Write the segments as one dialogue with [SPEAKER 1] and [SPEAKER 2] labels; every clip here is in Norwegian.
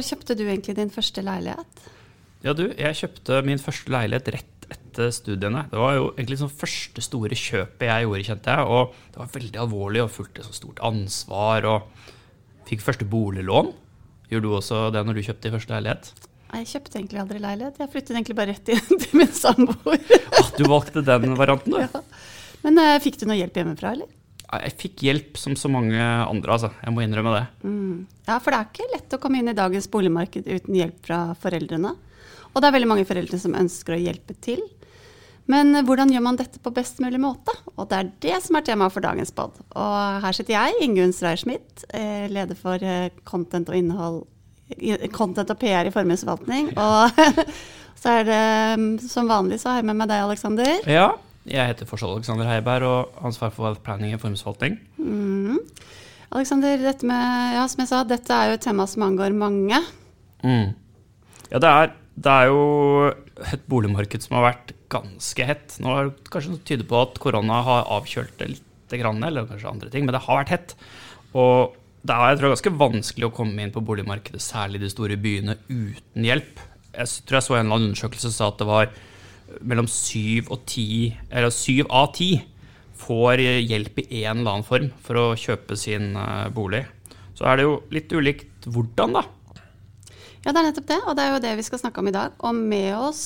[SPEAKER 1] Når kjøpte du egentlig din første leilighet?
[SPEAKER 2] Ja, du, jeg kjøpte min første leilighet rett etter studiene. Det var jo egentlig sånn første store kjøpet jeg gjorde, kjente jeg. Og det var veldig alvorlig og fulgte så stort ansvar. Og fikk første boliglån. Gjorde du også det når du kjøpte din første leilighet?
[SPEAKER 1] Jeg kjøpte egentlig aldri leilighet. Jeg flyttet egentlig bare rett inn til min samboer.
[SPEAKER 2] Ah, du valgte den varianten, du?
[SPEAKER 1] Ja. Men uh, fikk du noe hjelp hjemmefra, eller?
[SPEAKER 2] Jeg fikk hjelp som så mange andre, altså. Jeg må innrømme det.
[SPEAKER 1] Mm. Ja, for det er ikke lett å komme inn i dagens boligmarked uten hjelp fra foreldrene. Og det er veldig mange foreldre som ønsker å hjelpe til. Men hvordan gjør man dette på best mulig måte? Og det er det som er temaet for dagens pod. Og her sitter jeg, Ingunn Streyer-Schmidt, eh, leder for eh, content og innhold content og PR i formuesforvaltning. Og så er det mm, som vanlig så har jeg med meg deg, Aleksander.
[SPEAKER 2] Ja, jeg heter fortsatt Alexander Heiberg og ansvar for planning og formuesforvaltning.
[SPEAKER 1] Mm. Alexander, dette med, ja, som jeg sa, dette er jo et tema som angår mange.
[SPEAKER 2] Mm. Ja, det er, det er, jo et boligmarked som har vært ganske hett. Nå er det kanskje noe tyder på at korona har avkjølt det litt, eller kanskje andre ting, men det har vært hett. Og det er jeg tror, ganske vanskelig å komme inn på boligmarkedet, særlig i de store byene, uten hjelp. Jeg tror jeg så en eller annen undersøkelse som sa at det var mellom syv og ti, eller syv av ti får hjelp i en eller annen form for å kjøpe sin eh, bolig. Så er det jo litt ulikt hvordan, da.
[SPEAKER 1] Ja, det er nettopp det, og det er jo det vi skal snakke om i dag. Og med oss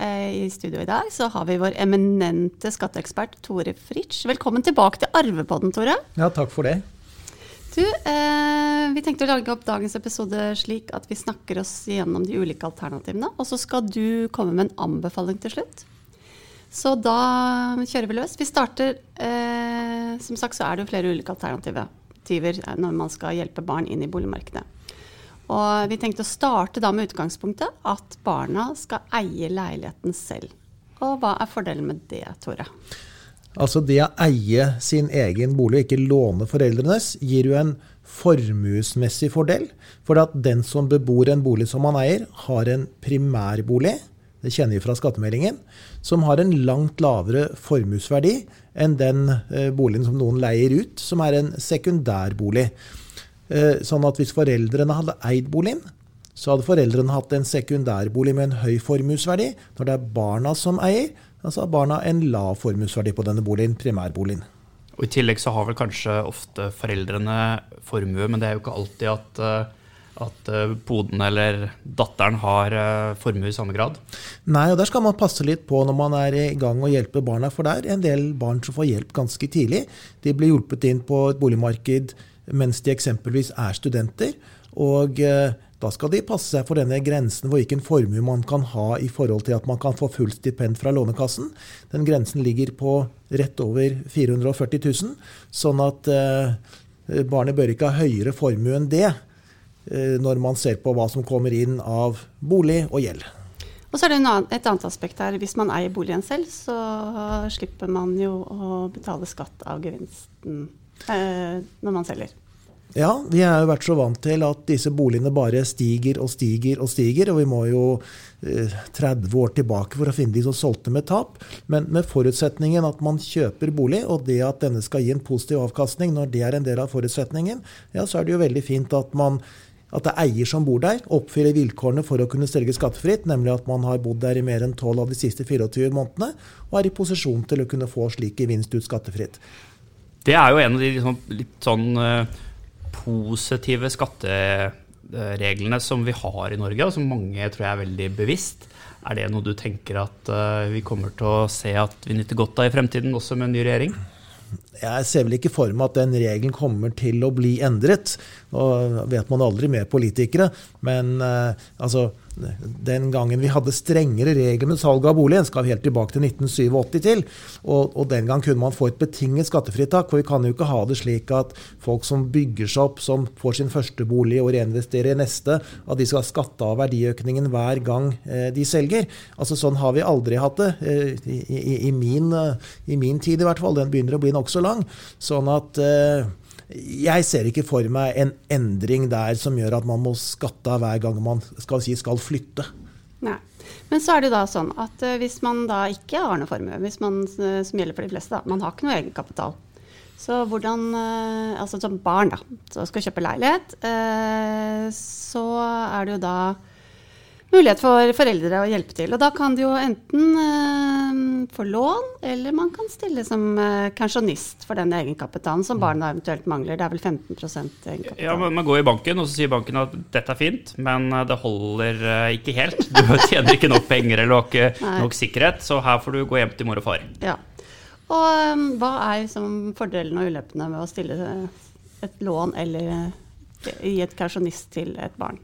[SPEAKER 1] eh, i studio i dag så har vi vår eminente skatteekspert Tore Fritsch. Velkommen tilbake til Arvepodden, Tore.
[SPEAKER 3] Ja, takk for det.
[SPEAKER 1] Du, eh, vi tenkte å lage opp dagens episode slik at vi snakker oss gjennom de ulike alternativene. Og så skal du komme med en anbefaling til slutt. Så da kjører vi løs. Vi starter eh, Som sagt så er det jo flere ulike alternativer når man skal hjelpe barn inn i boligmarkedet. Og vi tenkte å starte da med utgangspunktet at barna skal eie leiligheten selv. Og hva er fordelen med det, Tore?
[SPEAKER 3] Altså det å eie sin egen bolig ikke låne foreldrenes, gir jo en formuesmessig fordel. For at den som bebor en bolig som man eier, har en primærbolig, det kjenner vi fra skattemeldingen, som har en langt lavere formuesverdi enn den eh, boligen som noen leier ut, som er en sekundærbolig. Eh, sånn at hvis foreldrene hadde eid boligen, så hadde foreldrene hatt en sekundærbolig med en høy formuesverdi. Når det er barna som eier, Altså har barna en lav formuesverdi på denne boligen, primærboligen.
[SPEAKER 2] Og I tillegg så har vel kanskje ofte foreldrene formue, men det er jo ikke alltid at, eh, at eh, poden eller datteren har eh, formue i samme grad.
[SPEAKER 3] Nei, og der skal man passe litt på når man er i gang å hjelpe barna. For det er en del barn som får hjelp ganske tidlig. De blir hjulpet inn på et boligmarked mens de eksempelvis er studenter. Og da skal de passe seg for denne grensen hvor hvilken formue man kan ha i forhold til at man kan få fullt stipend fra Lånekassen. Den grensen ligger på rett over 440 000, sånn at eh, barnet bør ikke ha høyere formue enn det eh, når man ser på hva som kommer inn av bolig og gjeld.
[SPEAKER 1] Og så er det et annet aspekt her. Hvis man eier boligen selv, så slipper man jo å betale skatt av gevinsten eh, når man selger.
[SPEAKER 3] Ja, vi har jo vært så vant til at disse boligene bare stiger og stiger og stiger. Og vi må jo eh, 30 år tilbake for å finne de som solgte med tap. Men med forutsetningen at man kjøper bolig, og det at denne skal gi en positiv avkastning, når det er en del av forutsetningen, ja, så er det jo veldig fint at man at det er eier som bor der, oppfyller vilkårene for å kunne selge skattefritt, nemlig at man har bodd der i mer enn 12 av de siste 24 månedene, og er i posisjon til å kunne få slik gevinst ut skattefritt.
[SPEAKER 2] Det er jo en av de liksom, litt sånn uh positive skattereglene som vi har i Norge, og som mange tror jeg er veldig bevisst. Er det noe du tenker at eh, vi kommer til å se at vi nyter godt av i fremtiden, også med en ny regjering?
[SPEAKER 3] Jeg ser vel ikke for meg at den regelen kommer til å bli endret. Nå vet man aldri med politikere, men uh, altså den gangen vi hadde strengere regler med salg av boligen, skal vi helt tilbake til 1987 til. Og, og, den gang kunne man få et betinget skattefritak. For vi kan jo ikke ha det slik at folk som bygger seg opp, som får sin første bolig og reinvesterer i neste, at de skal skatte av verdiøkningen hver gang eh, de selger. Altså Sånn har vi aldri hatt det. Eh, i, i, i, min, eh, I, min, tid i hvert fall. Den begynner å bli nokså lang. Sånn at eh, jeg ser ikke for meg en endring der som gjør at man må skatte av hver gang man skal, si, skal flytte.
[SPEAKER 1] Nei. Men så er det da sånn at uh, hvis man da ikke har noe formue, hvis man, uh, som gjelder for de fleste, da, man har ikke noe egenkapital, Så hvordan eh, Altså som barn, da, som skal kjøpe leilighet, eh, så er det jo da mulighet for foreldre å hjelpe til. Og da kan de jo enten eh, få lån, eller man kan stille som eh, kansjonist for den egenkapitalen som barna eventuelt mangler. Det er vel 15% egenkapital.
[SPEAKER 2] Ja, men Man går i banken, og så sier banken at dette er fint, men eh, det holder eh, ikke helt. Du tjener ikke nok penger eller har ikke
[SPEAKER 1] Nei.
[SPEAKER 2] nok sikkerhet, så her får du gå hjem til mor og far.
[SPEAKER 1] Ja. Og um, hva er liksom fordelene og ulempene med å stille eh, et lån eller gi et kausjonist til et barn?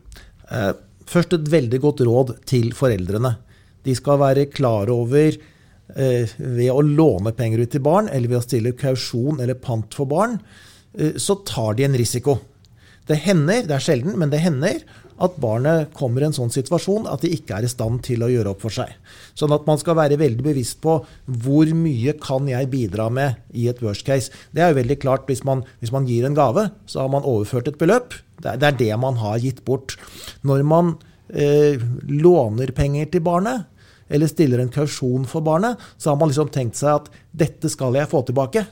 [SPEAKER 3] Eh, Først et veldig godt råd til foreldrene. De skal være klar over eh, ved å låne penger ut til barn, eller ved å stille kausjon eller pant for barn, eh, så tar de en risiko. Det hender, det er sjelden, men det hender at barnet kommer i en sånn situasjon at de ikke er i stand til å gjøre opp for seg. Sånn at man skal være veldig bevisst på hvor mye kan jeg bidra med i et worst case. Det er jo veldig klart hvis man, hvis man gir en gave, så har man overført et beløp. Det er det, er det man har gitt bort. Når man eh, låner penger til barnet, eller stiller en kausjon for barnet, så har man liksom tenkt seg at dette skal jeg få tilbake.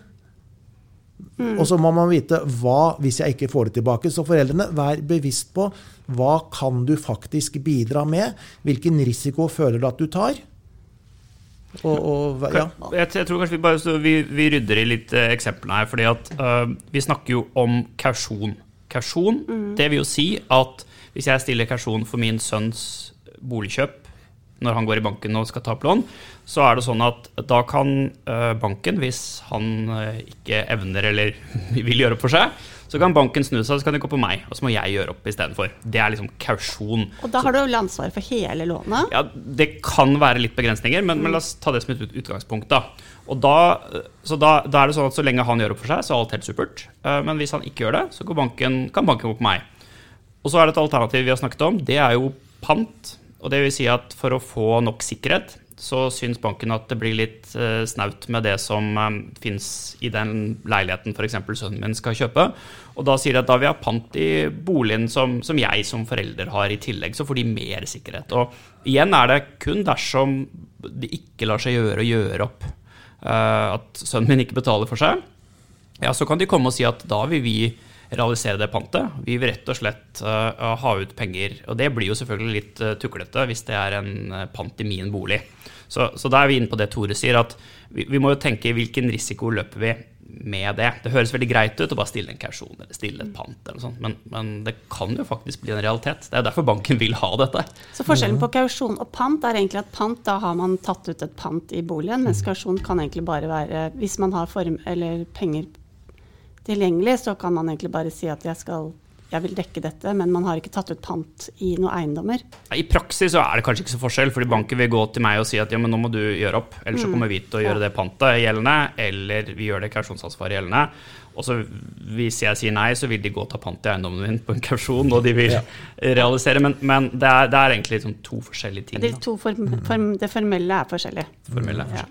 [SPEAKER 3] Og så må man vite hva hvis jeg ikke får det tilbake. Så foreldrene, vær bevisst på hva kan du faktisk bidra med? Hvilken risiko føler du at du tar? Og, og, ja.
[SPEAKER 2] Jeg, jeg tror kanskje vi bare vi, vi rydder i litt eh, eksemplene her. fordi at uh, vi snakker jo om kausjon. Kausjon, det vil jo si at hvis jeg stiller kausjon for min sønns boligkjøp når han går i banken og skal ta opp lån, så er det sånn at da kan eh, banken, hvis han eh, ikke evner eller vil gjøre opp for seg, så kan banken snu seg, så kan de gå på meg, og så må jeg gjøre opp istedenfor. Det er liksom kausjon.
[SPEAKER 1] Og da har du vel ansvaret for hele lånet?
[SPEAKER 2] Ja, Det kan være litt begrensninger, men, men la oss ta det som et utgangspunkt. da. Og da, så da, da er det sånn at Så lenge han gjør opp for seg, så er alt helt supert. Eh, Men hvis han ikke gjør det, så går banken, kan banken gå på meg. Og så er det et alternativ vi har snakket om. Det er jo pant. Og det vil si at for å få nok sikkerhet, så syns banken at det blir litt eh, snaut med det som eh, fins i den leiligheten f.eks. sønnen min skal kjøpe. Og da sier de at da vil jeg ha pant i boligen som, som jeg som forelder har i tillegg. Så får de mer sikkerhet. Og igjen er det kun dersom det ikke lar seg gjøre å gjøre opp eh, at sønnen min ikke betaler for seg, ja, så kan de komme og si at da vil vi realisere det pantet. Vi vil rett og slett uh, ha ut penger. Og det blir jo selvfølgelig litt uh, tuklete hvis det er en uh, pant i min bolig. Så, så da er vi inne på det Tore sier, at vi, vi må jo tenke hvilken risiko løper vi med det. Det høres veldig greit ut å bare stille en kausjon eller stille et pant, eller sånt, men, men det kan jo faktisk bli en realitet. Det er derfor banken vil ha dette.
[SPEAKER 1] Så forskjellen på kausjon og pant er egentlig at pant, da har man tatt ut et pant i boligen, mens kausjon kan egentlig bare være Hvis man har form, eller penger tilgjengelig, så kan man egentlig bare si at jeg skal jeg vil dekke dette, men man har ikke tatt ut pant i noen eiendommer.
[SPEAKER 2] I praksis så er det kanskje ikke så forskjell, fordi banken vil gå til meg og si at ja, men nå må du gjøre opp, ellers så kommer vi til å gjøre det pantet gjeldende, eller vi gjør det kausjonsansvaret gjeldende. Og så hvis jeg sier nei, så vil de gå og ta pant i eiendommen min på en kausjon, og de vil realisere, men, men det, er, det er egentlig liksom to forskjellige ting. Det,
[SPEAKER 1] to form, form, det formelle er forskjellig.
[SPEAKER 2] Formelle er
[SPEAKER 1] Ja.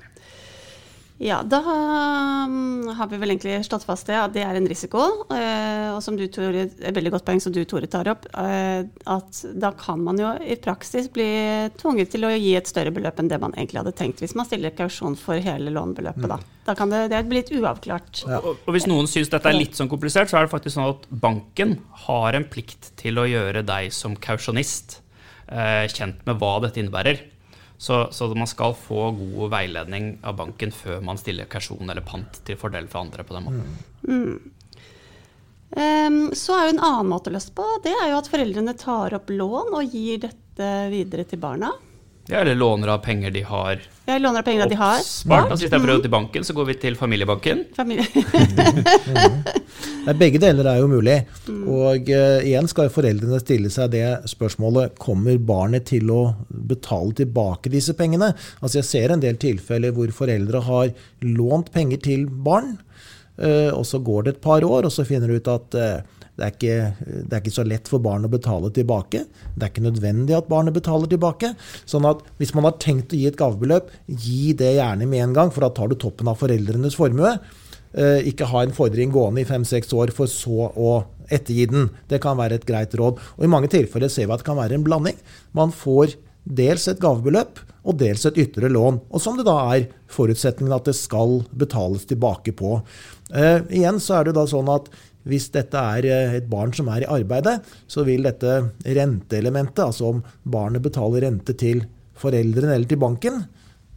[SPEAKER 1] Ja, da um, har vi vel egentlig slått fast det, at det er en risiko. eh, og som du, Tore, et veldig godt poeng som du, Tore, tar opp, eh, at da kan man jo i praksis bli tvunget til å gi et større beløp enn det man egentlig hadde tenkt, hvis man stiller kausjon for hele lånebeløpet. Da, da kan det, det bli litt uavklart.
[SPEAKER 3] Ja.
[SPEAKER 2] Og, og hvis noen syns dette er litt sånn komplisert, så er det faktisk sånn at banken har en plikt til å gjøre deg som kausjonist eh, kjent med hva dette innebærer. Så, så man skal få god veiledning av banken før man stiller kausjon eller pant til fordel for andre på den måten.
[SPEAKER 1] Em, så er jo en annen måte å løse på, det er jo at foreldrene tar opp lån og gir dette videre til barna.
[SPEAKER 2] Ja, eller låner av penger de har
[SPEAKER 1] ja, låner av penger de har.
[SPEAKER 2] oppspart. Altså, Istedenfor å gå til banken, så går vi til familiebanken.
[SPEAKER 1] Familie.
[SPEAKER 3] Nei, Begge deler er jo mulig. Og uh, igjen skal foreldrene stille seg det spørsmålet kommer barnet til å betale tilbake disse pengene. Altså Jeg ser en del tilfeller hvor foreldre har lånt penger til barn, eh, og så går det et par år, og så finner du ut at eh, det er, ikke, det er ikke så lett for barn å betale tilbake. Det er ikke nødvendig at barnet betaler tilbake. Sånn at hvis man har tenkt å gi et gavebeløp, gi det gjerne med en gang, for da tar du toppen av foreldrenes formue. Eh, ikke ha en fordring gående i fem-seks år, for så å ettergi den. Det kan være et greit råd. Og I mange tilfeller ser vi at det kan være en blanding. Man får dels et gavebeløp og dels et ytre lån. Og som det da er forutsetningen at det skal betales tilbake på. Eh, igjen så er det da sånn at hvis dette er eh, et barn som er i arbeidet, så vil dette renteelementet, altså om barnet betaler rente til foreldrene eller til banken,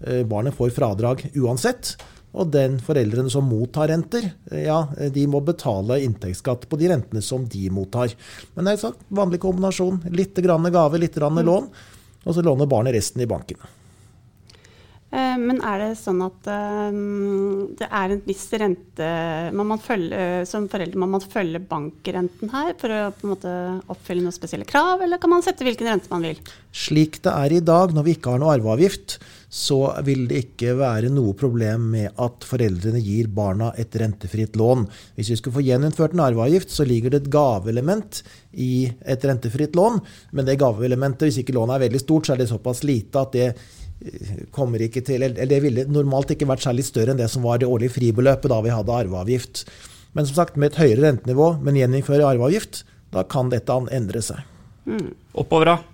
[SPEAKER 3] eh, barnet får fradrag uansett. Og den foreldrene som mottar renter, eh, ja, de må betale inntektsskatt på de rentene som de mottar. Men det er en vanlig kombinasjon. Litt grann gave, litt grann lån. Og så låner barnet resten i banken.
[SPEAKER 1] Eh, men er det sånn at um, det er en viss rente følge, Som forelder må man følge bankrenten her for å på en måte oppfylle noen spesielle krav, eller kan man sette hvilken rente man vil?
[SPEAKER 3] Slik det er i dag, når vi ikke har noe arveavgift, så vil det ikke være noe problem med at foreldrene gir barna et rentefritt lån. Hvis vi skulle få gjeninnført en arveavgift, så ligger det et gaveelement i et rentefritt lån. Men det gaveelementet, hvis ikke lånet er veldig stort, så er det såpass lite at det kommer ikke til eller Det ville normalt ikke vært særlig større enn det som var det årlige fribeløpet da vi hadde arveavgift. Men som sagt, med et høyere rentenivå, men gjeninnføre arveavgift, da kan dette endre seg.
[SPEAKER 2] Mm. Oppover, da?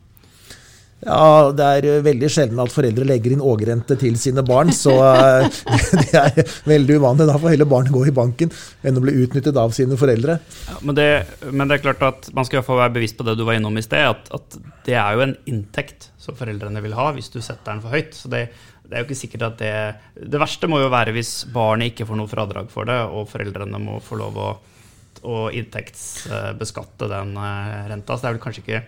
[SPEAKER 3] Ja, Det er eh, veldig sjelden at foreldre legger inn ågerrente til sine barn. Så eh, det er veldig uvanlig. Da får heller barnet gå i banken enn å bli utnyttet av sine foreldre.
[SPEAKER 2] Ja, men, det, men, det, er klart at man skal være bevisst på det du var innom i sted, at, at, det er jo en inntekt som foreldrene vil ha hvis du setter den for høyt. Så det, det er jo ikke sikkert at det Det verste må jo være hvis barnet ikke får noe fradrag for det, og foreldrene må få lov å, å inntektsbeskatte den eh, renta. Så det er vel kanskje ikke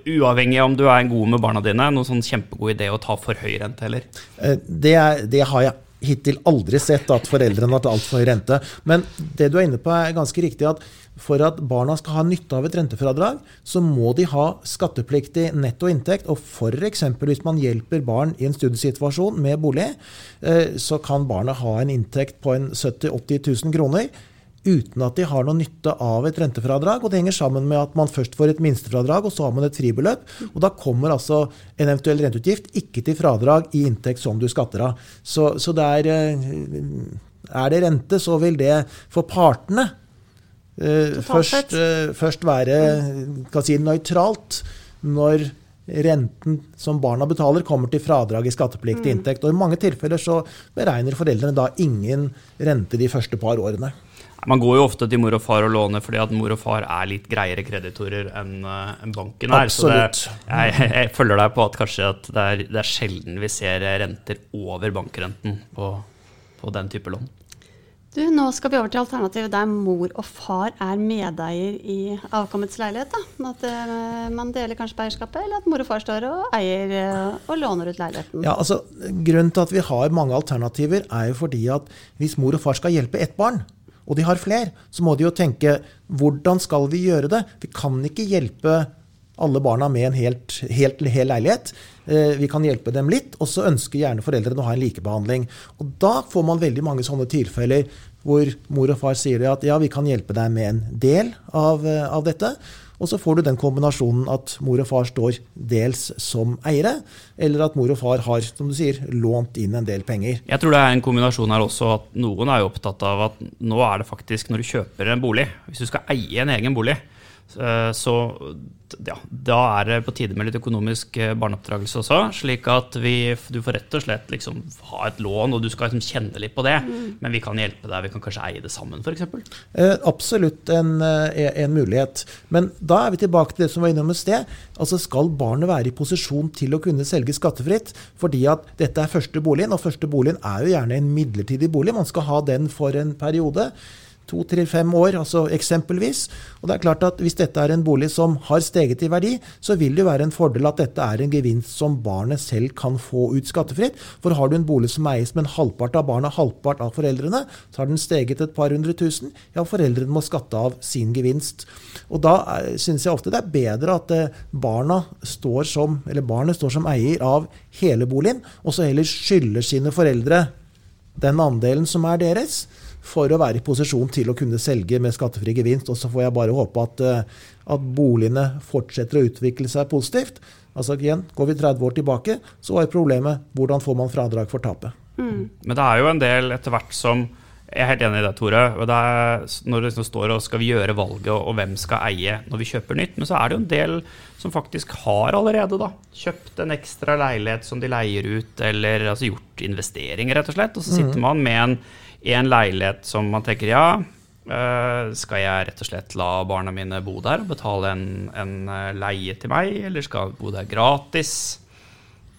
[SPEAKER 2] uavhengig av om du er god med barna dine, noen sånn kjempegod idé å ta for høy rente, heller?
[SPEAKER 3] Eh, det, er, det har jeg hittil aldri sett, at foreldrene har tatt altfor høy rente. Men det du er inne på, er ganske riktig. at for at barna skal ha nytte av et rentefradrag, så må de ha skattepliktig netto inntekt. Og f.eks. hvis man hjelper barn i en studiesituasjon med bolig, eh, så kan barnet ha en inntekt på en 70 000-80 000 kroner uten at de har noe nytte av et rentefradrag. og Det henger sammen med at man først får et minstefradrag, og så har man et fribeløp. og Da kommer altså en eventuell renteutgift ikke til fradrag i inntekt som du skatter av. Så, så det er, eh, er det rente, så vil det for partene uh, først, uh, først, være si, nøytralt når renten som barna betaler, kommer til fradrag i skattepliktig mm. inntekt. Og I mange tilfeller så beregner foreldrene da ingen rente de første par årene.
[SPEAKER 2] Man går jo ofte til mor og far og låner fordi at mor og far er litt greiere kreditorer enn eh, en banken er.
[SPEAKER 3] Absolutt.
[SPEAKER 2] Så det, jeg, jeg, følger deg på at kanskje at det, er, det er sjelden vi ser renter over bankrenten på, på, den type lån.
[SPEAKER 1] Du, Nå skal vi over til alternativet der mor og far er medeier i avkommets leilighet. da. At uh, man deler kanskje på eierskapet, eller at mor og far står og eier uh, og låner ut leiligheten.
[SPEAKER 3] Ja, altså, Grunnen til at vi har mange alternativer, er jo fordi at hvis mor og far skal hjelpe ett barn, og de har flere, så må de jo tenke hvordan skal vi gjøre det? Vi kan ikke hjelpe alle barna med en helt, helt, hel leilighet. Eh, vi kan hjelpe dem litt, og så ønsker gjerne foreldrene å ha en likebehandling. Og da får man veldig mange sånne tilfeller hvor mor og far sier at ja, vi kan hjelpe deg med en del av, eh, av dette. Og så får du den kombinasjonen at mor og far står dels som eiere, eller at mor og far har som du sier, lånt inn en del penger.
[SPEAKER 2] Jeg tror det er en kombinasjon her også at noen er jo opptatt av at nå er det faktisk når du kjøper en bolig, hvis du skal eie en egen bolig, så ja, da er det på tide med litt økonomisk eh, barneoppdragelse også. Slik at vi, du får rett og slett liksom ha et lån, og du skal liksom kjenne litt på det. Mm. Men vi kan hjelpe deg, vi kan kanskje eie det sammen, f.eks.
[SPEAKER 3] Eh, absolutt en, eh, en, mulighet. Men da er vi tilbake til det som var innom et sted. Altså Skal barnet være i posisjon til å kunne selge skattefritt? Fordi at dette er første boligen, og første boligen er jo gjerne en midlertidig bolig. Man skal ha den for en periode to til fem år, altså eksempelvis. Og det er klart at Hvis dette er en bolig som har steget i verdi, så vil det jo være en fordel at dette er en gevinst som barnet selv kan få ut skattefritt. For har du en bolig som eies med en halvpart av barna, halvpart av foreldrene, så har den steget et par hundre tusen. Ja, foreldrene må skatte av sin gevinst. Og da eh, syns jeg ofte det er bedre at eh, barna står som, eller barnet står som eier av hele boligen, og så heller skylder sine foreldre den andelen som er deres for å være i posisjon til å kunne selge med skattefri gevinst. Og så får jeg bare håpe at, eh, at boligene fortsetter å utvikle seg positivt. Altså igjen, Går vi 30 år tilbake, så var problemet hvordan får man fradrag for tapet.
[SPEAKER 2] Mm. Men det er jo en del etter hvert som Jeg er helt enig i det, Tore. Og det er, når det står og skal vi gjøre valget og hvem skal eie når vi kjøper nytt, men så er det jo en del som faktisk har allerede da, kjøpt en ekstra leilighet som de leier ut, eller altså gjort investeringer, rett og slett. Og så sitter mm. man med en, en, leilighet som man tenker ja, øh, skal jeg rett og slett la barna mine bo der og betale en, en eh, leie til meg, eller skal jeg bo der gratis?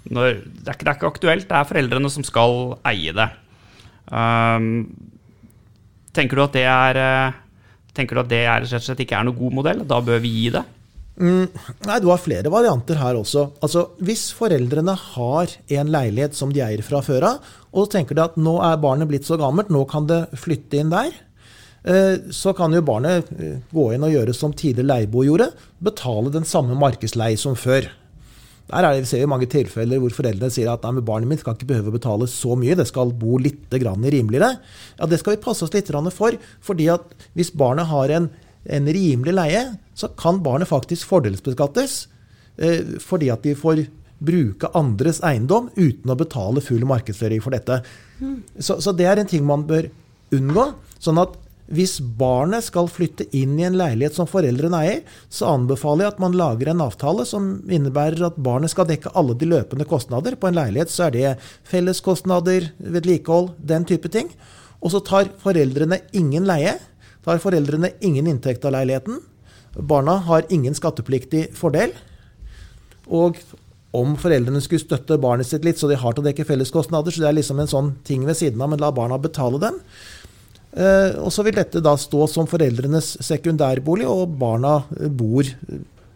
[SPEAKER 2] Når, det, er ikke, det, er ikke, aktuelt, det er foreldrene som skal eie det. Um, Tenker du at det er eh, at det er, rett og slett ikke er noen god modell? Da bør vi gi det?
[SPEAKER 3] Mm, nei, Du har flere varianter her også. Altså, Hvis foreldrene har en leilighet som de eier fra før av, og så tenker de at nå er barnet blitt så gammelt, nå kan det flytte inn der, eh, så kan jo barnet eh, gå inn og gjøre som tidligere leieboer gjorde, betale den samme markedsleie som før. Der er det, vi ser vi mange tilfeller hvor foreldre sier at nei, men barnet mitt skal ikke behøve å betale så mye, det skal bo litt rimeligere. Ja, Det skal vi passe oss litt for. fordi at hvis barnet har en, en rimelig leie, så kan barnet faktisk fordelsbeskattes. Eh, fordi at de får bruke andres eiendom uten å betale full markedsføring for dette. Mm. Så, så det er en ting man bør unngå. sånn at hvis barnet skal flytte inn i en leilighet som foreldrene eier, så anbefaler jeg at man lager en avtale som innebærer at barnet skal dekke alle de løpende kostnader. På en leilighet så er det felleskostnader, vedlikehold, den type ting. Og så tar foreldrene ingen leie. Tar foreldrene ingen inntekt av leiligheten. Barna har ingen skattepliktig fordel. Og om foreldrene skulle støtte barnet sitt litt, så de har til å dekke felleskostnader, så det er liksom en sånn ting ved siden av, men la barna betale dem. Eh, og så vil dette da stå som foreldrenes sekundærbolig, og barna bor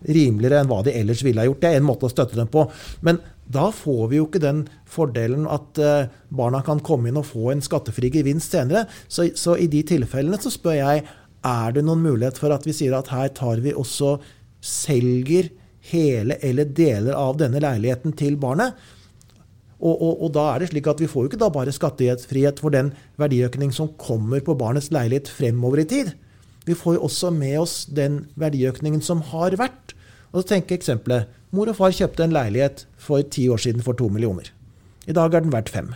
[SPEAKER 3] rimeligere enn hva de ellers ville ha gjort. Det er en måte å støtte dem på. Men da får vi jo ikke den fordelen at eh, barna kan komme inn og få en skattefri gevinst senere. Så, så, i de tilfellene så spør jeg er det noen mulighet for at vi sier at her tar vi også selger hele eller deler av denne leiligheten til barnet. Og, og, og, da er det slik at vi får jo ikke da bare skattefrihet for den verdiøkning som kommer på barnets leilighet fremover i tid. Vi får jo også med oss den verdiøkningen som har vært. Og så tenker eksempelet. Mor og far kjøpte en leilighet for ti år siden for to millioner. I dag er den verdt fem.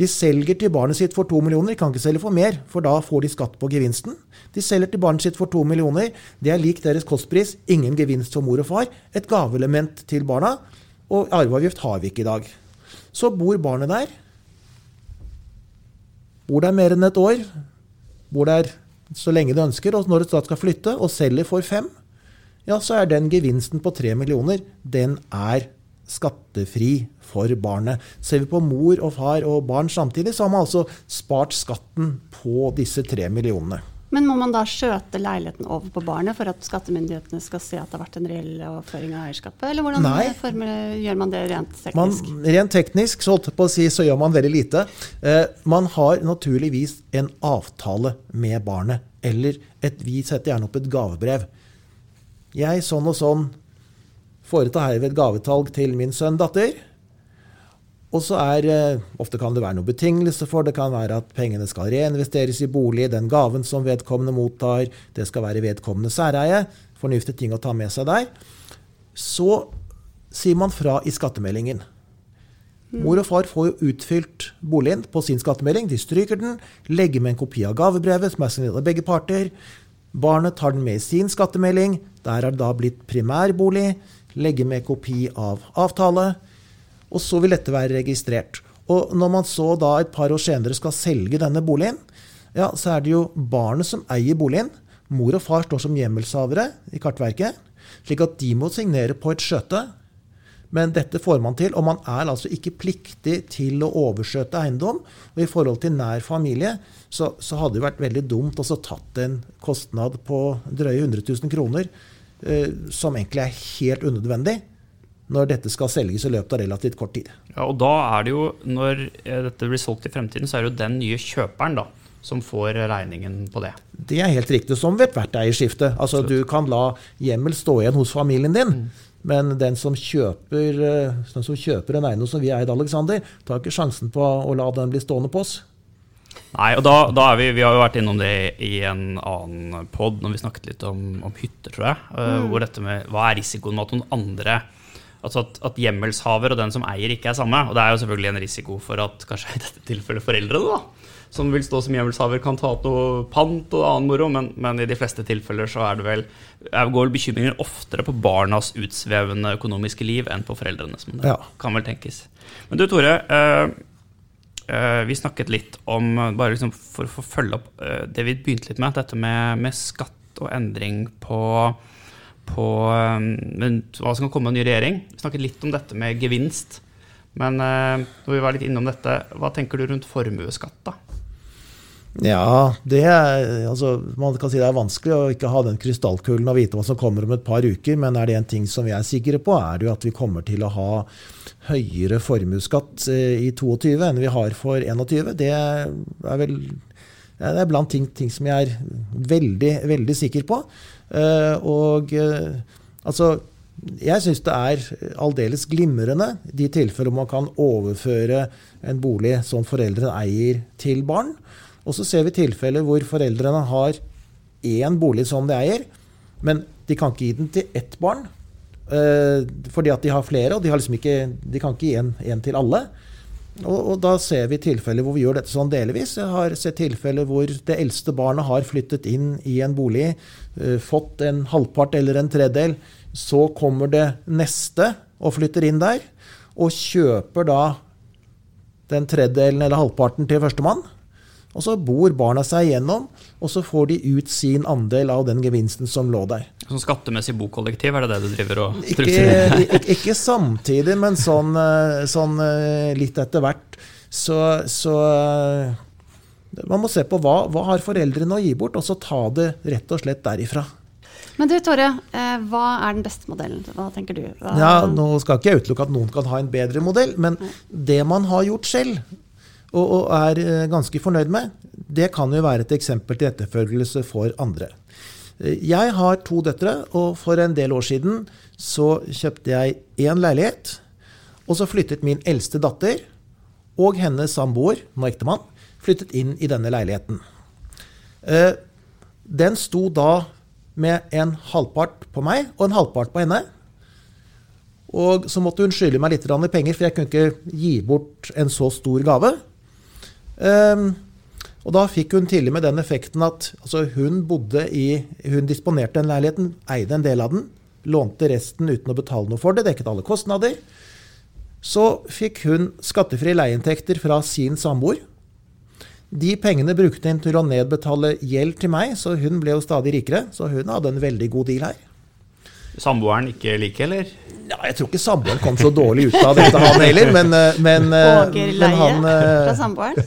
[SPEAKER 3] De selger til barnet sitt for to millioner. De kan ikke selge for mer, for da får de skatt på gevinsten. De selger til barnet sitt for to millioner. Det er lik deres kostpris. Ingen gevinst for mor og far. Et gaveelement til barna. Og arveavgift har vi ikke i dag. Så bor barnet der. Bor der mer enn et år. Bor der så lenge det ønsker. Og når et stat skal flytte, og selger for fem, ja, så er den gevinsten på tre millioner, den er skattefri for barnet. Ser vi på mor og far og barn samtidig, så har man altså spart skatten på disse tre millionene.
[SPEAKER 1] Men må man da skjøte leiligheten over på barnet for at skattemyndighetene skal se at det har vært en reell overføring av eierskapet? Eller hvordan formel, gjør man det rent teknisk?
[SPEAKER 3] Man, rent teknisk så, si, så gjør man veldig lite. Eh, man har naturligvis en avtale med barnet. Eller et, vi setter gjerne opp et gavebrev. Jeg sånn og sånn foretar herved gavetalg til min sønn datter. Og så er eh, Ofte kan det være noen betingelse for det. kan være at pengene skal reinvesteres i bolig. Den gaven som vedkommende mottar, det skal være vedkommende særeie. Fornuftige ting å ta med seg der. Så sier man fra i skattemeldingen. Mor og far får jo utfylt boligen på sin skattemelding. De stryker den, legger med en kopi av gavebrevet, som er signert av begge parter. Barnet tar den med i sin skattemelding. Der er det da blitt primærbolig. Legger med kopi av avtale. Og så vil dette være registrert. Og når man så da et par år senere skal selge denne boligen, ja, så er det jo barnet som eier boligen. Mor og far står som hjemmelshavere i Kartverket, slik at de må signere på et skjøte. Men dette får man til, og man er altså ikke pliktig til å overskjøte eiendom. Og i forhold til nær familie så, så hadde det vært veldig dumt å tatt en kostnad på drøye 100 000 kroner, som egentlig er helt unødvendig når dette skal selges i løpet av relativt kort tid.
[SPEAKER 2] Ja, og da er det jo, Når eh, dette blir solgt i fremtiden, så er det jo den nye kjøperen da, som får regningen på det.
[SPEAKER 3] Det er helt riktig, som ved ethvert eierskifte. Altså, du kan la hjemmel stå igjen hos familien din. Mm. Men den som, kjøper, eh, den som kjøper en eiendom som vi eide, Alexander, tar ikke sjansen på å la den bli stående på oss.
[SPEAKER 2] Nei, og da, da, er vi Vi har jo vært innom det i en annen pod når vi snakket litt om, om hytter, tror jeg. Eh, mm. Hvor dette med Hva er risikoen med at noen andre Altså at, at hjemmelshaver og den som eier, ikke er samme. Og det er jo selvfølgelig en risiko for at kanskje i dette tilfellet foreldrene, da, som vil stå som hjemmelshaver, kan ta opp noe pant og annen moro, men, men, i de fleste tilfeller så er det vel, går vel bekymringer oftere på barnas utsvevende økonomiske liv enn på foreldrenes. Men det ja. kan vel tenkes. Men du Tore, eh, eh, vi snakket litt om, bare liksom for å følge opp eh, det vi begynte litt med, dette med, med skatt og endring på på hva som kan komme av ny regjering. Vi snakket litt om dette med gevinst. Men når vi var litt innom dette, hva tenker du rundt formuesskatt, da?
[SPEAKER 3] Ja, det er, altså, man kan si det er vanskelig å ikke ha den krystallkulen og vite hva som kommer om et par uker, men er det en ting som vi er sikre på, er det jo at vi kommer til å ha høyere formuesskatt eh, i 22 enn vi har for 21. Det er vel det er blant ting, ting som jeg er veldig, veldig sikker på. Uh, og uh, altså jeg syns det er aldeles glimrende de tilfeller man kan overføre en bolig som foreldrene eier, til barn. Og så ser vi tilfeller hvor foreldrene har én bolig som de eier, men de kan ikke gi den til ett barn. Eh, fordi at de har flere, og de, har liksom ikke, de kan ikke gi en, til alle. Og, og, da ser vi tilfeller hvor vi gjør dette sånn delvis. Jeg har sett tilfeller hvor det eldste barnet har flyttet inn i en bolig, uh, fått en halvpart eller en tredel. Så kommer det neste og flytter inn der, og kjøper da den tredelen eller halvparten til førstemann. Og så bor barna seg igjennom, og så får de ut sin andel av den gevinsten som lå der.
[SPEAKER 2] Som skattemessig bokollektiv, er det det du driver og
[SPEAKER 3] strukturerer? Ikke, ikke, samtidig, men sånn, eh, sånn eh, litt etter hvert. Så, så, eh, man må se på hva, hva har foreldrene å gi bort, og så ta det rett og slett derifra.
[SPEAKER 1] Men du Tore, hva er den beste modellen? Hva tenker du? Hva...
[SPEAKER 3] Ja, nå skal ikke jeg utelukke at noen kan ha en bedre modell, men det man har gjort selv, og, og er eh, ganske fornøyd med, det kan jo være et eksempel til etterfølgelse for andre. Eh, jeg har to døtre, og for en del år siden så kjøpte jeg én leilighet. Og så flyttet min eldste datter og hennes samboer, nå ektemann, flyttet inn i denne leiligheten. Eh, den sto da med en halvpart på meg og en halvpart på henne. Og så måtte hun skylde meg litt penger, for jeg kunne ikke gi bort en så stor gave. Um, og da fikk hun tidlig med den effekten at altså, hun i Hun disponerte den leiligheten, eide en del av den, lånte resten uten å betale noe for det, dekket alle kostnader. Så fikk hun skattefrie leieinntekter fra sin samboer. De pengene brukte hun til å nedbetale gjeld til meg, så hun ble jo stadig rikere. Så hun hadde en veldig god deal her.
[SPEAKER 2] Samboeren ikke like, eller?
[SPEAKER 3] Ja, jeg tror ikke samboeren kom så dårlig ut av dette, han heller. Men, eh, men,
[SPEAKER 1] eh, men han eh, fra samboeren?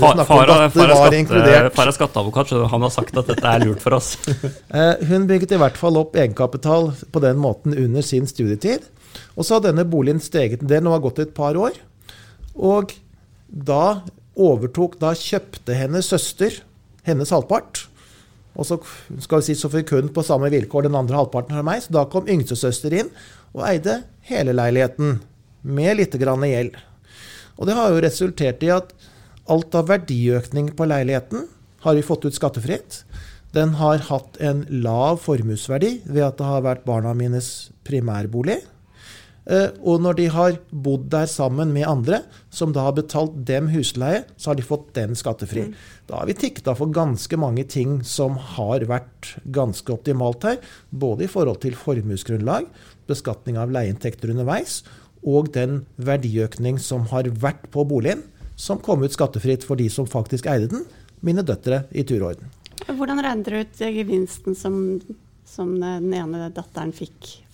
[SPEAKER 2] far, far, far, far er skatteadvokat, så han har sagt at dette er lurt for oss.
[SPEAKER 3] Hun bygget i hvert fall opp egenkapital på den måten under sin studietid. Og så har denne boligen steget en del, nå har gått et par år. Og da overtok, da kjøpte hennes søster hennes halvpart. Og så skal vi si, så fikk hun på samme vilkår den andre halvparten av meg. Så da kom yngstesøster inn og eide hele leiligheten med litt grann gjeld. Og det har jo resultert i at alt av verdiøkning på leiligheten har vi fått ut skattefritt. Den har hatt en lav formuesverdi ved at det har vært barna mines primærbolig. Eh, og når de har bodd der sammen med andre, som da har betalt dem husleie, så har de fått den skattefri. Mm. Da har vi tikta for ganske mange ting som har vært ganske optimalt her. Både i forhold til formuesgrunnlag, beskatning av leieinntekter underveis, og den verdiøkning som har vært på boligen, som kom ut skattefritt for de som faktisk eide den, mine døtre i turorden.
[SPEAKER 1] Hvordan regner du ut gevinsten som, som den ene datteren fikk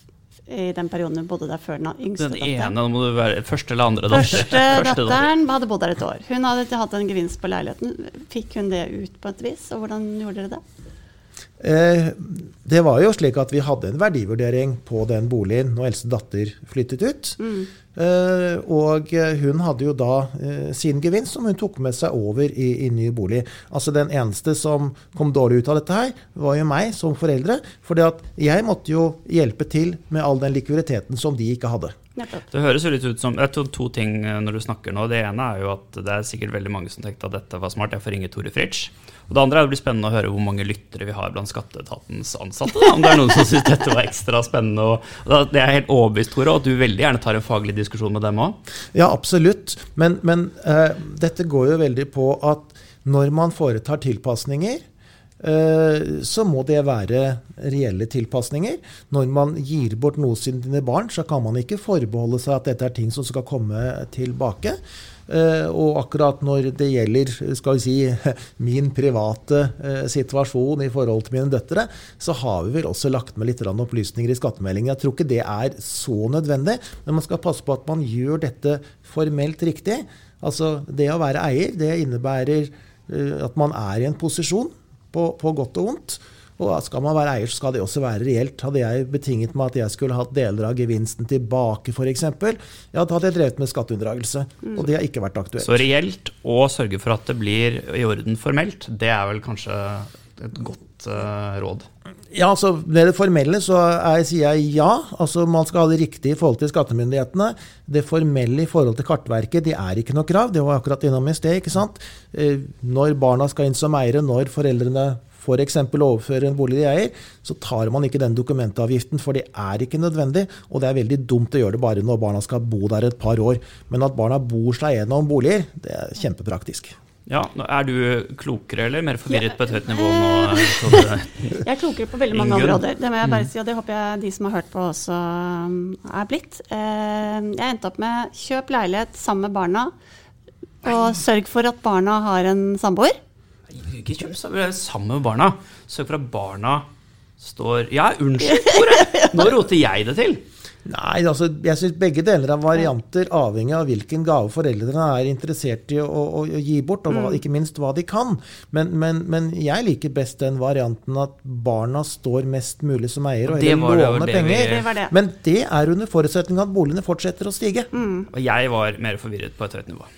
[SPEAKER 1] i den perioden hun bodde der før den yngste
[SPEAKER 2] den ene, må du være første eller andre
[SPEAKER 1] datter? Første, første datteren hadde bodd der et år. Hun hadde hatt en gevinst på leiligheten. Fikk hun det ut på et vis, og hvordan gjorde dere det?
[SPEAKER 3] Eh, det var jo slik at vi hadde en verdivurdering på den boligen når eldste datter flyttet ut. Mm. Eh, og hun hadde jo da eh, sin gevinst som hun tok med seg over i, i, ny bolig. Altså Den eneste som kom dårlig ut av dette her, var jo meg som foreldre. For jeg måtte jo hjelpe til med all den likviditeten som de ikke hadde.
[SPEAKER 2] Det høres jo litt ut som, jeg tror To ting når du snakker nå. Det ene er jo at det er sikkert veldig mange som tenkte at dette var smart. Jeg får ringe Tore Fritsch. Og det andre er det blir spennende å høre hvor mange lyttere vi har blant skatteetatens ansatte. Da. Om det er noen som syns dette var ekstra spennende. Og det er helt overbevist, Tore, at du veldig gjerne tar en faglig diskusjon med dem òg.
[SPEAKER 3] Ja, absolutt. Men, men uh, dette går jo veldig på at når man foretar tilpasninger, uh, så må det være reelle tilpasninger. Når man gir bort noe sine barn, så kan man ikke forbeholde seg at dette er ting som skal komme tilbake. Uh, og akkurat når det gjelder skal vi si, min private uh, situasjon i forhold til mine døtre, så har vi vel også lagt med litt opplysninger i skattemeldingen. Jeg tror ikke det er så nødvendig, men man skal passe på at man gjør dette formelt riktig. Altså, Det å være eier det innebærer uh, at man er i en posisjon, på, på godt og vondt. Og skal man være eier, så skal det også være reelt. Hadde jeg betinget meg at jeg skulle hatt deler av gevinsten tilbake, f.eks., ja, da hadde jeg drevet med skatteunndragelse. Mm. Og det har ikke vært aktuelt.
[SPEAKER 2] Så reelt og sørge for at det blir i orden formelt, det er vel kanskje et godt uh, råd?
[SPEAKER 3] Ja, altså Med det formelle så er, sier jeg ja. altså Man skal ha det riktige i forhold til skattemyndighetene. Det formelle i forhold til Kartverket det er ikke noe krav. Det var akkurat innom i sted. ikke sant? Eh, når barna skal inn som eiere, når foreldrene f.eks. overføre en bolig de eier, så tar man ikke den dokumentavgiften, for det er ikke nødvendig. Og det er veldig dumt å gjøre det bare når barna skal bo der et par år. Men at barna bor seg gjennom boliger, det er kjempepraktisk.
[SPEAKER 2] Ja, Er du klokere eller mer forvirret på et høyt nivå nå?
[SPEAKER 1] jeg er klokere på veldig mange områder. Det må jeg bare mm. si, og det håper jeg de som har hørt på også um, er blitt. Eh, jeg endte opp med kjøp leilighet sammen med barna, og sørg for at barna har en samboer.
[SPEAKER 2] Ikke kjøp sammen med barna. Sørg for at barna står Ja, unnskyld, Tore! Nå roter jeg det til.
[SPEAKER 3] Nei, altså, jeg syns begge deler av varianter, avhengig av hvilken gave foreldrene er interessert i å, å, å gi bort, og hva, mm. ikke minst hva de kan. Men, men, men, jeg liker best den varianten at barna står mest mulig som eier og heller låner penger. Det det. Men det er under forutsetning at boligene fortsetter å stige.
[SPEAKER 2] Mm. Og jeg var mer forvirret på et høyt nivå.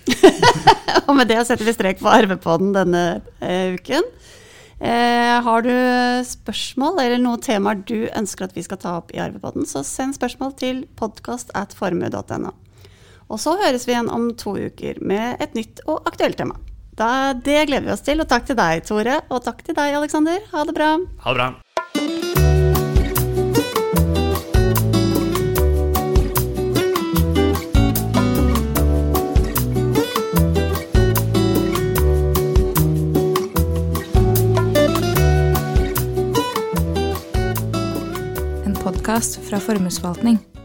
[SPEAKER 1] og med det setter vi strek på arvepodden denne uh, uken. Eh, har du spørsmål eller noen temaer du ønsker at vi skal ta opp i Arvepodden, så send spørsmål til podkastatformue.no. Og så høres vi igjen om to uker med et nytt og aktuelt tema. Det gleder vi oss til, og takk til deg, Tore. Og takk til deg, Aleksander. Ha det bra.
[SPEAKER 2] Ha det bra.
[SPEAKER 4] Podkast fra Formuesforvaltning.